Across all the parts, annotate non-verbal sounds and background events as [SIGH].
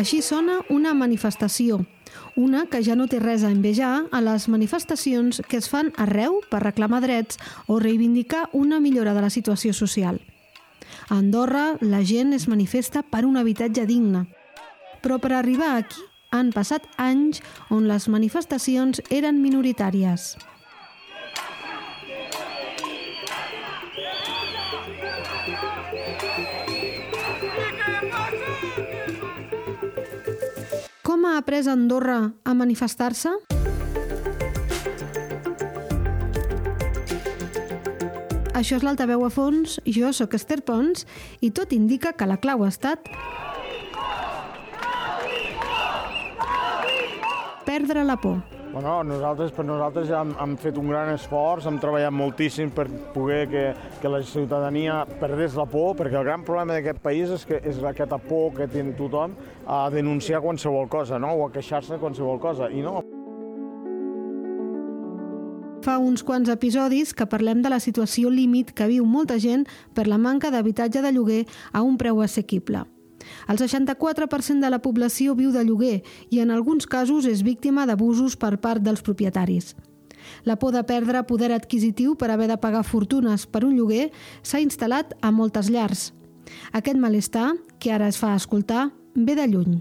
Així sona una manifestació, una que ja no té res a envejar a les manifestacions que es fan arreu per reclamar drets o reivindicar una millora de la situació social. A Andorra, la gent es manifesta per un habitatge digne. Però per arribar aquí han passat anys on les manifestacions eren minoritàries. Com ha après Andorra a manifestar-se? Això és l'altaveu a fons, jo sóc Esther Pons i tot indica que la clau ha estat perdre la por. Bueno, nosaltres, per nosaltres hem, hem fet un gran esforç, hem treballat moltíssim per poder que, que la ciutadania perdés la por, perquè el gran problema d'aquest país és que és aquesta por que té tothom a denunciar qualsevol cosa, no? o a queixar-se qualsevol cosa, i no. Fa uns quants episodis que parlem de la situació límit que viu molta gent per la manca d'habitatge de lloguer a un preu assequible. El 64% de la població viu de lloguer i en alguns casos és víctima d'abusos per part dels propietaris. La por de perdre poder adquisitiu per haver de pagar fortunes per un lloguer s'ha instal·lat a moltes llars. Aquest malestar, que ara es fa escoltar, ve de lluny.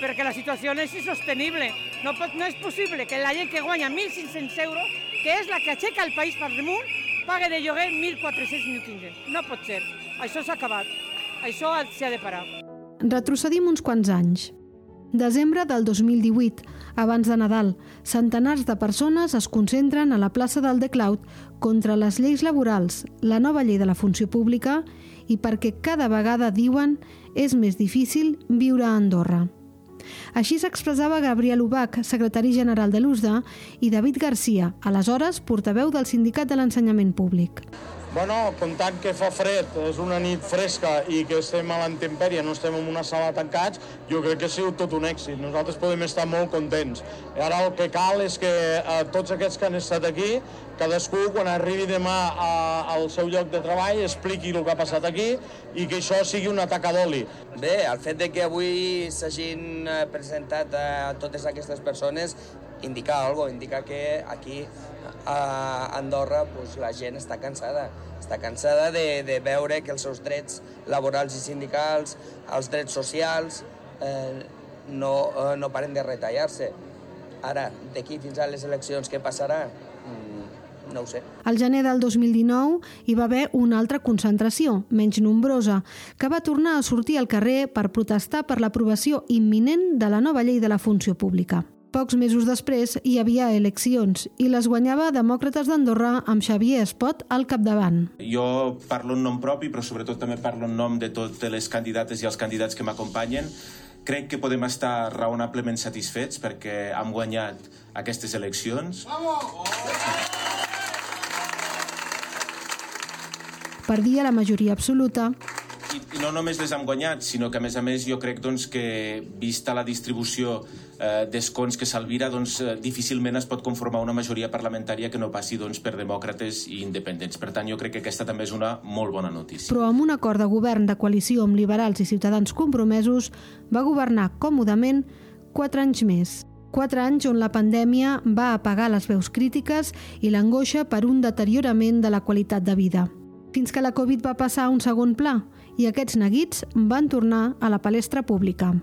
Perquè la situació és insostenible. No, pot, no és possible que la gent que guanya 1.500 euros, que és la que aixeca el país per damunt, pague de lloguer 1.400-1.500. No pot ser. Això s'ha acabat. Això s'ha de parar. Retrocedim uns quants anys. Desembre del 2018, abans de Nadal, centenars de persones es concentren a la plaça del The Cloud contra les lleis laborals, la nova llei de la funció pública i perquè cada vegada diuen és més difícil viure a Andorra. Així s'expressava Gabriel Ubach, secretari general de l'USDA, i David Garcia, aleshores portaveu del Sindicat de l'Ensenyament Públic. Bueno, comptant que fa fred, és una nit fresca i que estem a l'antempèrie, no estem en una sala tancats, jo crec que ha sigut tot un èxit. Nosaltres podem estar molt contents. Ara el que cal és que eh, tots aquests que han estat aquí, cadascú quan arribi demà a, al seu lloc de treball expliqui el que ha passat aquí i que això sigui una taca d'oli. Bé, el fet de que avui s'hagin eh, presentat a totes aquestes persones indica algo, indica que aquí a Andorra pues, la gent està cansada. Està cansada de, de veure que els seus drets laborals i sindicals, els drets socials, eh, no, eh, no paren de retallar-se. Ara, d'aquí fins a les eleccions, què passarà? Mm, no ho sé. Al gener del 2019 hi va haver una altra concentració, menys nombrosa, que va tornar a sortir al carrer per protestar per l'aprovació imminent de la nova llei de la funció pública. Pocs mesos després hi havia eleccions i les guanyava Demòcrates d'Andorra amb Xavier Espot al capdavant. Jo parlo en nom propi, però sobretot també parlo en nom de totes les candidates i els candidats que m'acompanyen. Crec que podem estar raonablement satisfets perquè hem guanyat aquestes eleccions. Per dia la majoria absoluta I, I no només les hem guanyat, sinó que a més a més jo crec doncs, que vista la distribució eh, d'escons que s'alvira, doncs, eh, difícilment es pot conformar una majoria parlamentària que no passi doncs, per demòcrates i independents. Per tant, jo crec que aquesta també és una molt bona notícia. però amb un acord de govern de coalició amb liberals i ciutadans compromesos, va governar còmodament quatre anys més. Quatre anys on la pandèmia va apagar les veus crítiques i l'angoixa per un deteriorament de la qualitat de vida. Fins que la Covid va passar a un segon pla i aquests neguits van tornar a la palestra pública.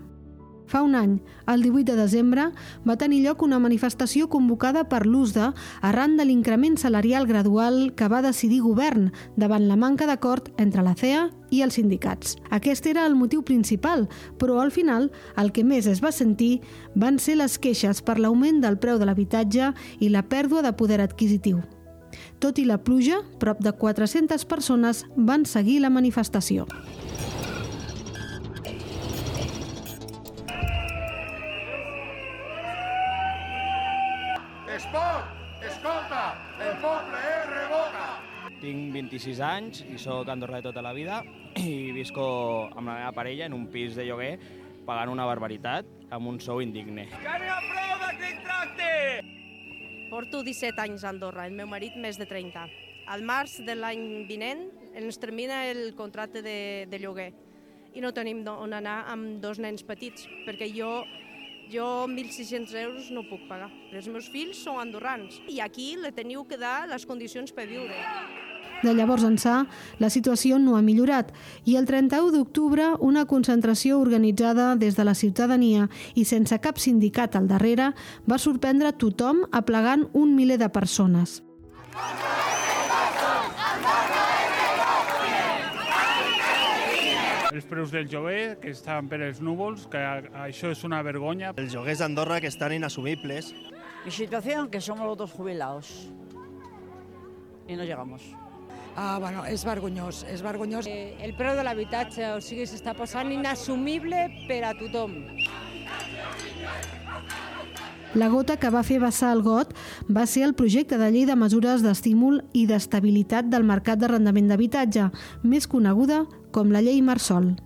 Fa un any, el 18 de desembre, va tenir lloc una manifestació convocada per l'USDA arran de l'increment salarial gradual que va decidir govern davant la manca d'acord entre la CEA i els sindicats. Aquest era el motiu principal, però al final el que més es va sentir van ser les queixes per l'augment del preu de l'habitatge i la pèrdua de poder adquisitiu. Tot i la pluja, prop de 400 persones van seguir la manifestació. Esport, escolta, el poble es revoca. tinc 26 anys i sóc andorrà de tota la vida [CLEARS THROAT] i visco amb la meva parella en un pis de lloguer pagant una barbaritat amb un sou indigne. Que n'hi ha prou d'aquest tracte! Porto 17 anys a Andorra, el meu marit més de 30. Al març de l'any vinent ens termina el contracte de, de lloguer i no tenim on anar amb dos nens petits, perquè jo jo 1.600 euros no puc pagar. Els meus fills són andorrans i aquí le teniu que dar les condicions per viure. De llavors ençà, la situació no ha millorat i el 31 d'octubre una concentració organitzada des de la ciutadania i sense cap sindicat al darrere va sorprendre tothom aplegant un miler de persones. els preus del lloguer, que estan per els núvols, que això és una vergonya. Els lloguers d'Andorra que estan inasumibles. Mi situación, que somos los dos jubilados y no llegamos. Ah, bueno, és vergonyós, és vergonyós. Eh, el preu de l'habitatge, o sigui, s'està posant inassumible per a tothom. La gota que va fer vessar el got va ser el projecte de llei de mesures d'estímul i d'estabilitat del mercat d'arrendament d'habitatge, més coneguda com la llei Marsol.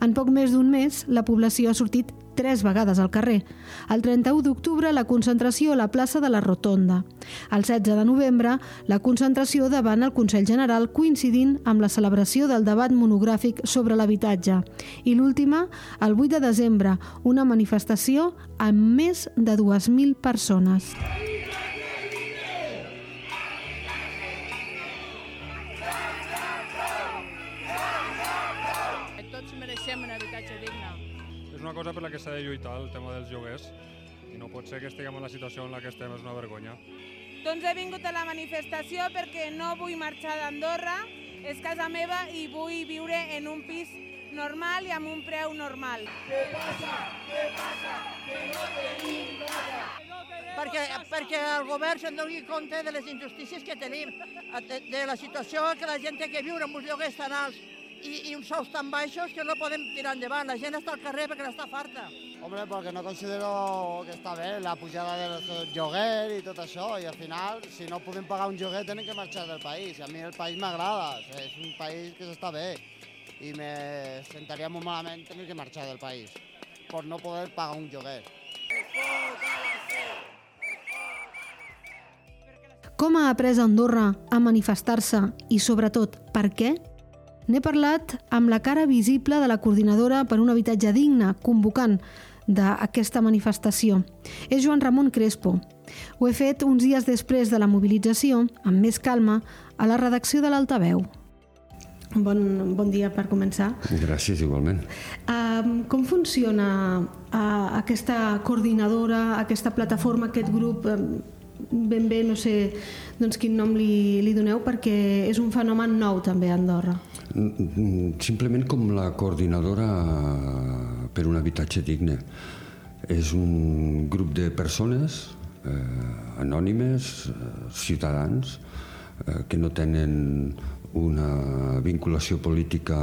En poc més d'un mes, la població ha sortit tres vegades al carrer. El 31 d'octubre, la concentració a la plaça de la Rotonda. El 16 de novembre, la concentració davant el Consell General coincidint amb la celebració del debat monogràfic sobre l'habitatge. I l'última, el 8 de desembre, una manifestació amb més de 2.000 persones. Cosa per la que s'ha de lluitar, el tema dels lloguers, i no pot ser que estiguem en la situació en la que estem, és una vergonya. Doncs he vingut a la manifestació perquè no vull marxar d'Andorra, és casa meva i vull viure en un pis normal i amb un preu normal. Què passa? Què passa? Que no tenim casa. Perquè, perquè el govern se'n doni compte de les injustícies que tenim, de, de la situació que la gent té que viure amb uns lloguers tan alts i, i uns sous tan baixos que no podem tirar endavant. La gent està al carrer perquè n'està farta. Hombre, porque no considero que està bé la pujada del lloguer i tot això, i al final, si no podem pagar un lloguer, tenen que marxar del país. I a mi el país m'agrada, o sigui, és un país que s'està bé, i me sentaria molt malament tenir que marxar del país per no poder pagar un lloguer. Com ha après Andorra a manifestar-se i, sobretot, per què? N'he parlat amb la cara visible de la coordinadora per un habitatge digne, convocant d'aquesta manifestació. És Joan Ramon Crespo. Ho he fet uns dies després de la mobilització, amb més calma, a la redacció de l'Altaveu. Bon, bon dia per començar. Gràcies, igualment. Uh, com funciona uh, aquesta coordinadora, aquesta plataforma, aquest grup? Uh, ben bé, no sé doncs, quin nom li, li doneu, perquè és un fenomen nou també a Andorra. Simplement com la coordinadora per un habitatge digne. És un grup de persones eh, anònimes, eh, ciutadans, eh, que no tenen una vinculació política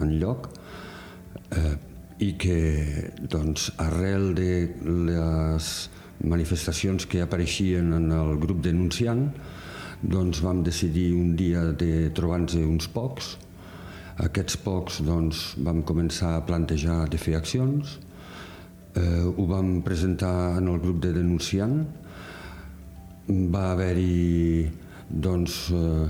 en lloc eh, i que doncs, arrel de les manifestacions que apareixien en el grup denunciant doncs vam decidir un dia de trobar-nos uns pocs. Aquests pocs doncs, vam començar a plantejar de fer accions. Eh, ho vam presentar en el grup de denunciant. Va haver-hi doncs, eh,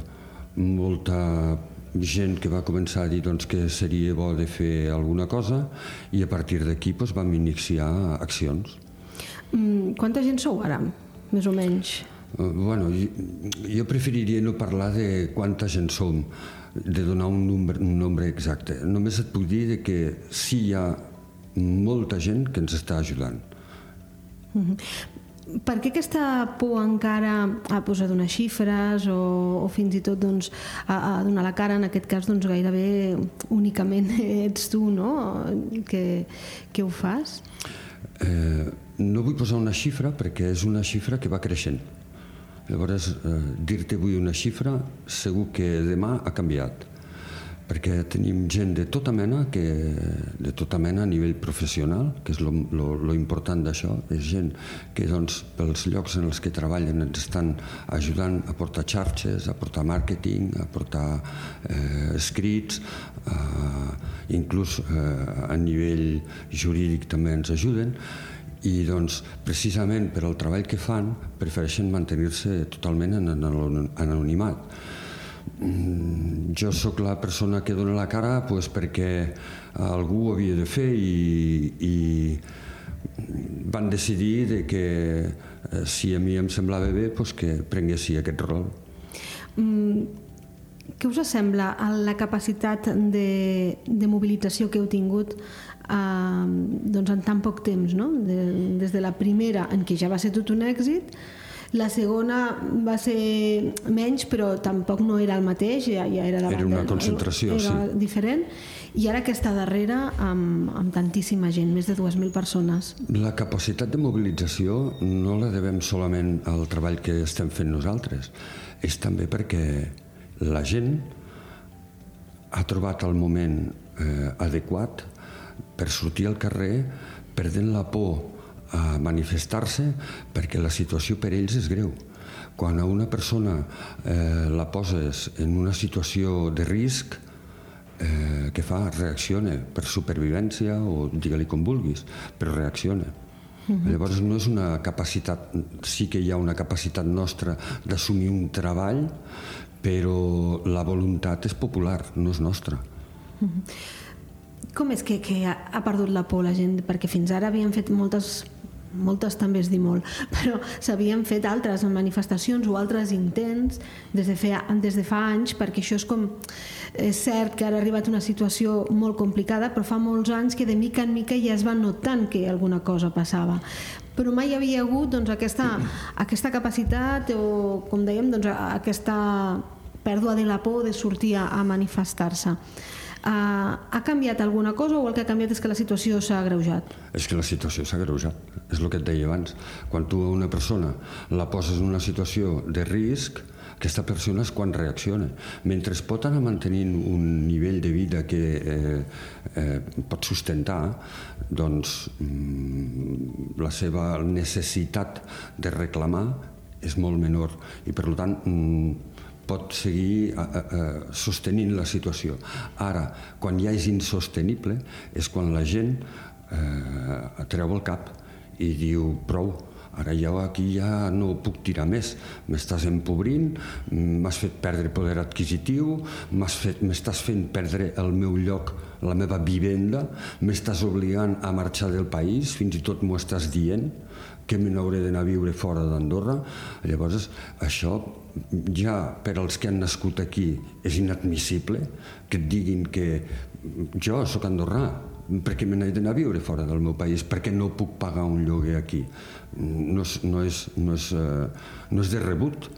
molta gent que va començar a dir doncs, que seria bo de fer alguna cosa i a partir d'aquí doncs, vam iniciar accions. Mm, quanta gent sou ara, més o menys? Uh, bueno, jo, preferiria no parlar de quanta gent som, de donar un nombre, un nombre exacte. Només et puc dir que sí hi ha molta gent que ens està ajudant. Mm -hmm. Per què aquesta por encara a, a donar xifres o, o fins i tot doncs, a, a donar la cara, en aquest cas doncs, gairebé únicament [LAUGHS] ets tu no? que, que ho fas? Eh, no vull posar una xifra perquè és una xifra que va creixent. Llavors, eh, dir-te avui una xifra segur que demà ha canviat. perquè tenim gent de tota mena, que, de tota mena a nivell professional, que és lo, important d'això, és gent que doncs, pels llocs en els que treballen ens estan ajudant a portar xarxes, a portar màrqueting, a portar eh, escrits, eh, inclús eh, a nivell jurídic també ens ajuden, i doncs precisament per al treball que fan prefereixen mantenir-se totalment en anonimat Mm, jo sóc la persona que dona la cara pues, perquè algú ho havia de fer i, i van decidir de que eh, si a mi em semblava bé pues, que prenguessi aquest rol. Mm, què us sembla la capacitat de, de mobilització que heu tingut eh, doncs en tan poc temps, no? de, des de la primera, en què ja va ser tot un èxit, la segona va ser menys, però tampoc no era el mateix, ja, ja era davant... Era una concentració, era sí. diferent. I ara aquesta darrera amb, amb tantíssima gent, més de 2.000 persones. La capacitat de mobilització no la devem solament al treball que estem fent nosaltres, és també perquè la gent ha trobat el moment eh, adequat per sortir al carrer perdent la por a manifestar-se perquè la situació per ells és greu. Quan a una persona eh, la poses en una situació de risc, eh, què fa? Reacciona per supervivència o digue-li com vulguis, però reacciona. Uh -huh. Llavors no és una capacitat, sí que hi ha una capacitat nostra d'assumir un treball, però la voluntat és popular, no és nostra. Uh -huh. Com és que, que ha perdut la por la gent? Perquè fins ara havien fet moltes moltes també es dir molt, [LAUGHS] però s'havien fet altres manifestacions o altres intents des de, fer, des de fa anys, perquè això és com... És cert que ara ha arribat una situació molt complicada, però fa molts anys que de mica en mica ja es va notant que alguna cosa passava. Però mai hi havia hagut doncs, aquesta, aquesta capacitat o, com dèiem, doncs, aquesta pèrdua de la por de sortir a, a manifestar-se. Uh, ha canviat alguna cosa o el que ha canviat és que la situació s'ha agreujat? És que la situació s'ha agreujat, és el que et deia abans. Quan tu a una persona la poses en una situació de risc, aquesta persona és quan reacciona. Mentre es pot anar mantenint un nivell de vida que eh, eh, pot sustentar, doncs mm, la seva necessitat de reclamar és molt menor i per tant mm, pot seguir a, a, a, sostenint la situació. Ara, quan ja és insostenible, és quan la gent eh, treu el cap i diu prou, ara jo aquí ja no puc tirar més, m'estàs empobrint, m'has fet perdre poder adquisitiu, m'estàs fent perdre el meu lloc, la meva vivenda, m'estàs obligant a marxar del país, fins i tot m'ho estàs dient, que me n'hauré d'anar a viure fora d'Andorra. Llavors, això ja per als que han nascut aquí és inadmissible que et diguin que jo sóc andorrà, perquè me n'he d'anar a viure fora del meu país, perquè no puc pagar un lloguer aquí. No és, no és, no és, uh, no és de rebut.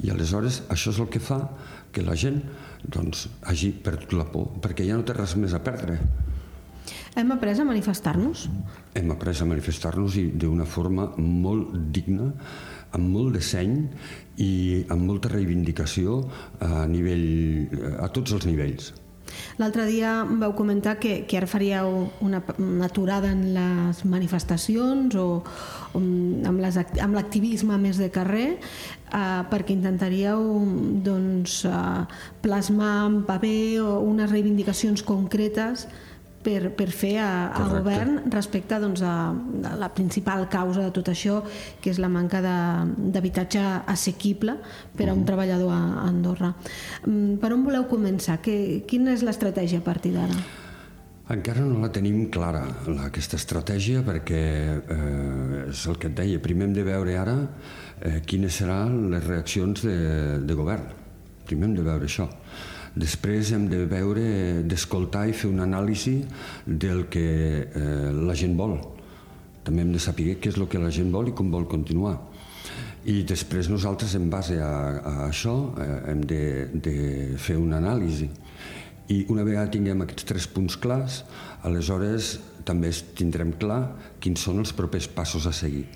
I aleshores això és el que fa que la gent doncs, hagi perdut la por, perquè ja no té res més a perdre. Hem après a manifestar-nos? Hem après a manifestar-nos i d'una forma molt digna, amb molt de seny i amb molta reivindicació a, nivell, a tots els nivells. L'altre dia vau comentar que, que ara faríeu una, una aturada en les manifestacions o, o amb, l'activisme més de carrer eh, perquè intentaríeu doncs, eh, plasmar en paper o unes reivindicacions concretes per, per fer a, a govern respecte doncs, a, a la principal causa de tot això, que és la manca d'habitatge assequible per a un treballador a, a Andorra. Mm, per on voleu començar? Que, quina és l'estratègia a partir d'ara? Encara no la tenim clara, la, aquesta estratègia, perquè eh, és el que et deia, primer hem de veure ara eh, quines seran les reaccions de, de govern. Primer hem de veure això. Després hem de veure, d'escoltar i fer una anàlisi del que eh, la gent vol. També hem de saber què és el que la gent vol i com vol continuar. I després nosaltres, en base a, a això, eh, hem de, de fer una anàlisi. I una vegada tinguem aquests tres punts clars, aleshores també tindrem clar quins són els propers passos a seguir.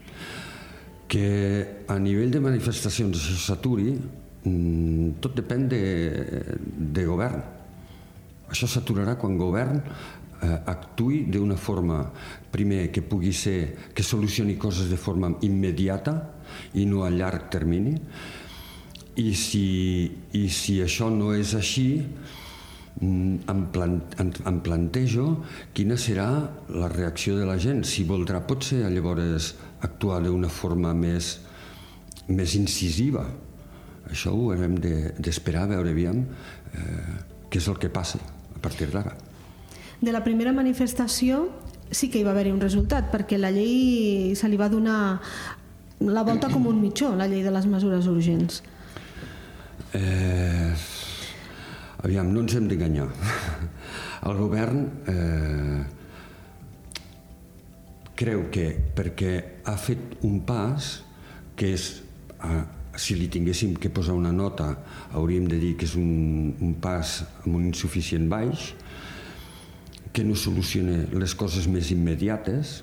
Que a nivell de manifestacions això s'aturi, tot depèn de, de govern. Això s'aturarà quan govern eh, actui d'una forma, primer, que pugui ser, que solucioni coses de forma immediata i no a llarg termini, i si, i si això no és així, mm, em, plant, em, em plantejo quina serà la reacció de la gent. Si voldrà potser llavors actuar d'una forma més, més incisiva. Això ho haurem d'esperar, de, veure aviam eh, què és el que passa a partir d'ara. De la primera manifestació sí que hi va haver-hi un resultat, perquè la llei se li va donar la volta com un mitjó, la llei de les mesures urgents. Eh, aviam, no ens hem d'enganyar. [LAUGHS] El govern eh, creu que perquè ha fet un pas que és, eh, si li tinguéssim que posar una nota, hauríem de dir que és un, un pas amb un insuficient baix, que no soluciona les coses més immediates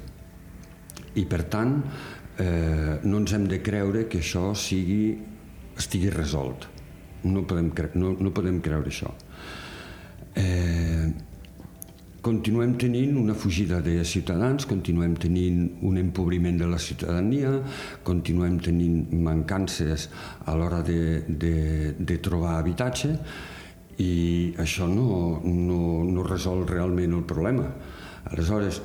i, per tant, eh, no ens hem de creure que això sigui, estigui resolt. No podem, no, no podem creure això. Eh, continuem tenint una fugida de ciutadans, continuem tenint un empobriment de la ciutadania, continuem tenint mancances a l'hora de, de, de trobar habitatge i això no, no, no resol realment el problema. Aleshores,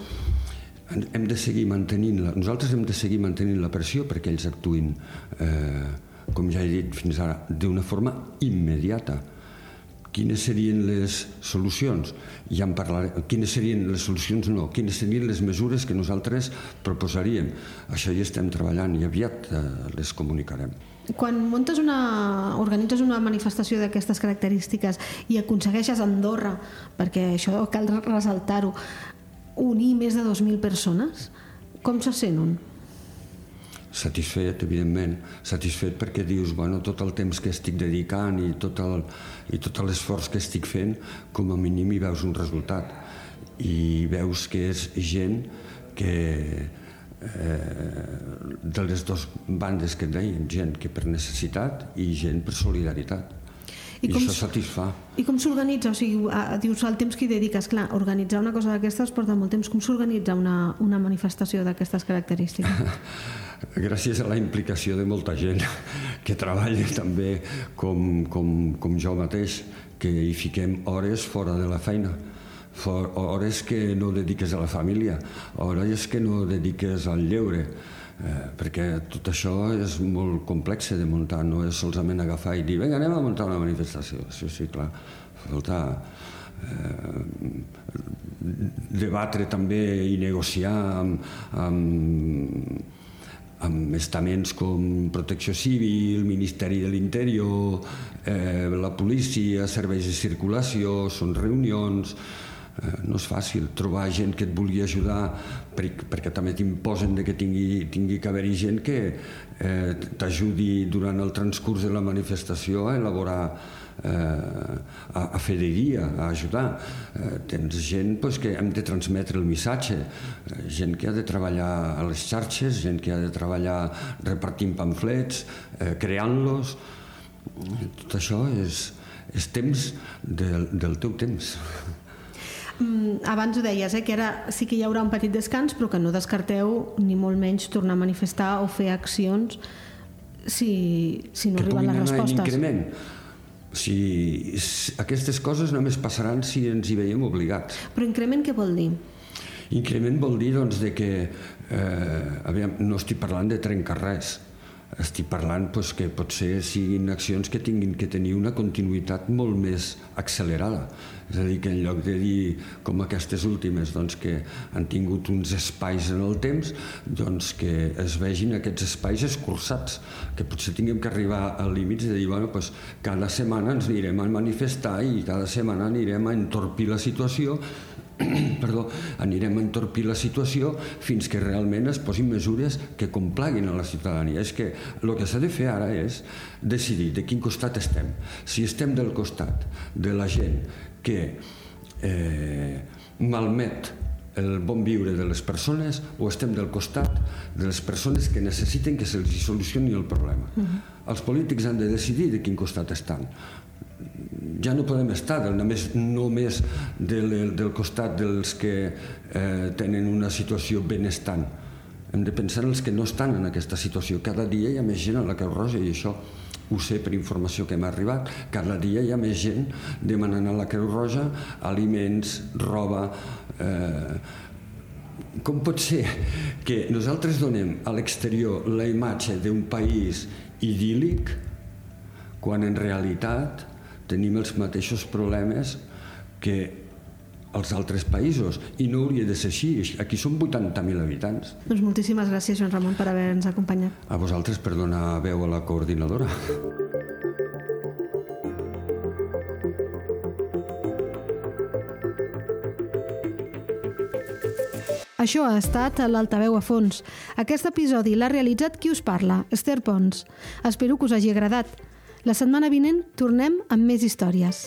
hem de seguir mantenint la, nosaltres hem de seguir mantenint la pressió perquè ells actuïn, eh, com ja he dit fins ara, d'una forma immediata. Quines serien les solucions? Ja en parlarem. Quines serien les solucions? No. Quines serien les mesures que nosaltres proposaríem? Això hi estem treballant i aviat eh, les comunicarem. Quan muntes una, organitzes una manifestació d'aquestes característiques i aconsegueixes Andorra, perquè això cal ressaltar-ho, unir més de 2.000 persones, com se sent un? Satisfet, evidentment. Satisfet perquè dius, bueno, tot el temps que estic dedicant i tot el, i tot l'esforç que estic fent, com a mínim hi veus un resultat. I veus que és gent que, eh, de les dues bandes que deien, gent que per necessitat i gent per solidaritat. I, I com, això satisfà. I com s'organitza? O sigui, a, dius el temps que hi dediques. Clar, organitzar una cosa d'aquestes porta molt temps. Com s'organitza una, una manifestació d'aquestes característiques? [LAUGHS] Gràcies a la implicació de molta gent que treballa també com, com, com jo mateix, que hi fiquem hores fora de la feina hores que no dediques a la família, hores que no dediques al lleure, eh, perquè tot això és molt complex de muntar, no és solament agafar i dir vinga, anem a muntar una manifestació. Sí, sí, clar, falta eh, debatre també i negociar amb, amb, amb estaments com Protecció Civil, Ministeri de l'Interior, eh, la policia, serveis de circulació, són reunions, Eh, no és fàcil trobar gent que et vulgui ajudar perquè també t'imposen que tingui, tingui que haver-hi gent que eh, t'ajudi durant el transcurs de la manifestació a elaborar eh, a, a fer de guia, a ajudar. Eh, tens gent pues, que hem de transmetre el missatge, eh, gent que ha de treballar a les xarxes, gent que ha de treballar repartint pamflets, eh, creant-los. Tot això és, és temps del, del teu temps. Mm, abans ho deies, eh, que ara sí que hi haurà un petit descans, però que no descarteu ni molt menys tornar a manifestar o fer accions si, si no que arriben les respostes. Que increment. Si, si aquestes coses només passaran si ens hi veiem obligats. Però increment què vol dir? Increment vol dir doncs, de que eh, aviam, no estic parlant de trencar res, estic parlant doncs, que potser siguin accions que tinguin que tenir una continuïtat molt més accelerada. És a dir, que en lloc de dir, com aquestes últimes, doncs, que han tingut uns espais en el temps, doncs que es vegin aquests espais escurçats, que potser tinguem que arribar al límit de dir, bueno, doncs, cada setmana ens anirem a manifestar i cada setmana anirem a entorpir la situació [CLEARS THROAT] perdó, anirem a entorpir la situació fins que realment es posin mesures que complaguin a la ciutadania. És que el que s'ha de fer ara és decidir de quin costat estem. Si estem del costat de la gent que eh, malmet el bon viure de les persones o estem del costat de les persones que necessiten que se'ls solucioni el problema. Uh -huh. Els polítics han de decidir de quin costat estan ja no podem estar del, només, només del, del costat dels que eh, tenen una situació benestant. Hem de pensar en els que no estan en aquesta situació. Cada dia hi ha més gent a la Creu Roja i això ho sé per informació que m'ha arribat. Cada dia hi ha més gent demanant a la Creu Roja aliments, roba... Eh, com pot ser que nosaltres donem a l'exterior la imatge d'un país idíl·lic quan en realitat tenim els mateixos problemes que als altres països i no hauria de ser així. Aquí són 80.000 habitants. Doncs moltíssimes gràcies, Joan Ramon, per haver-nos acompanyat. A vosaltres per donar veu a la coordinadora. Això ha estat l'Altaveu a fons. Aquest episodi l'ha realitzat qui us parla, Esther Pons. Espero que us hagi agradat. La setmana vinent tornem amb més històries.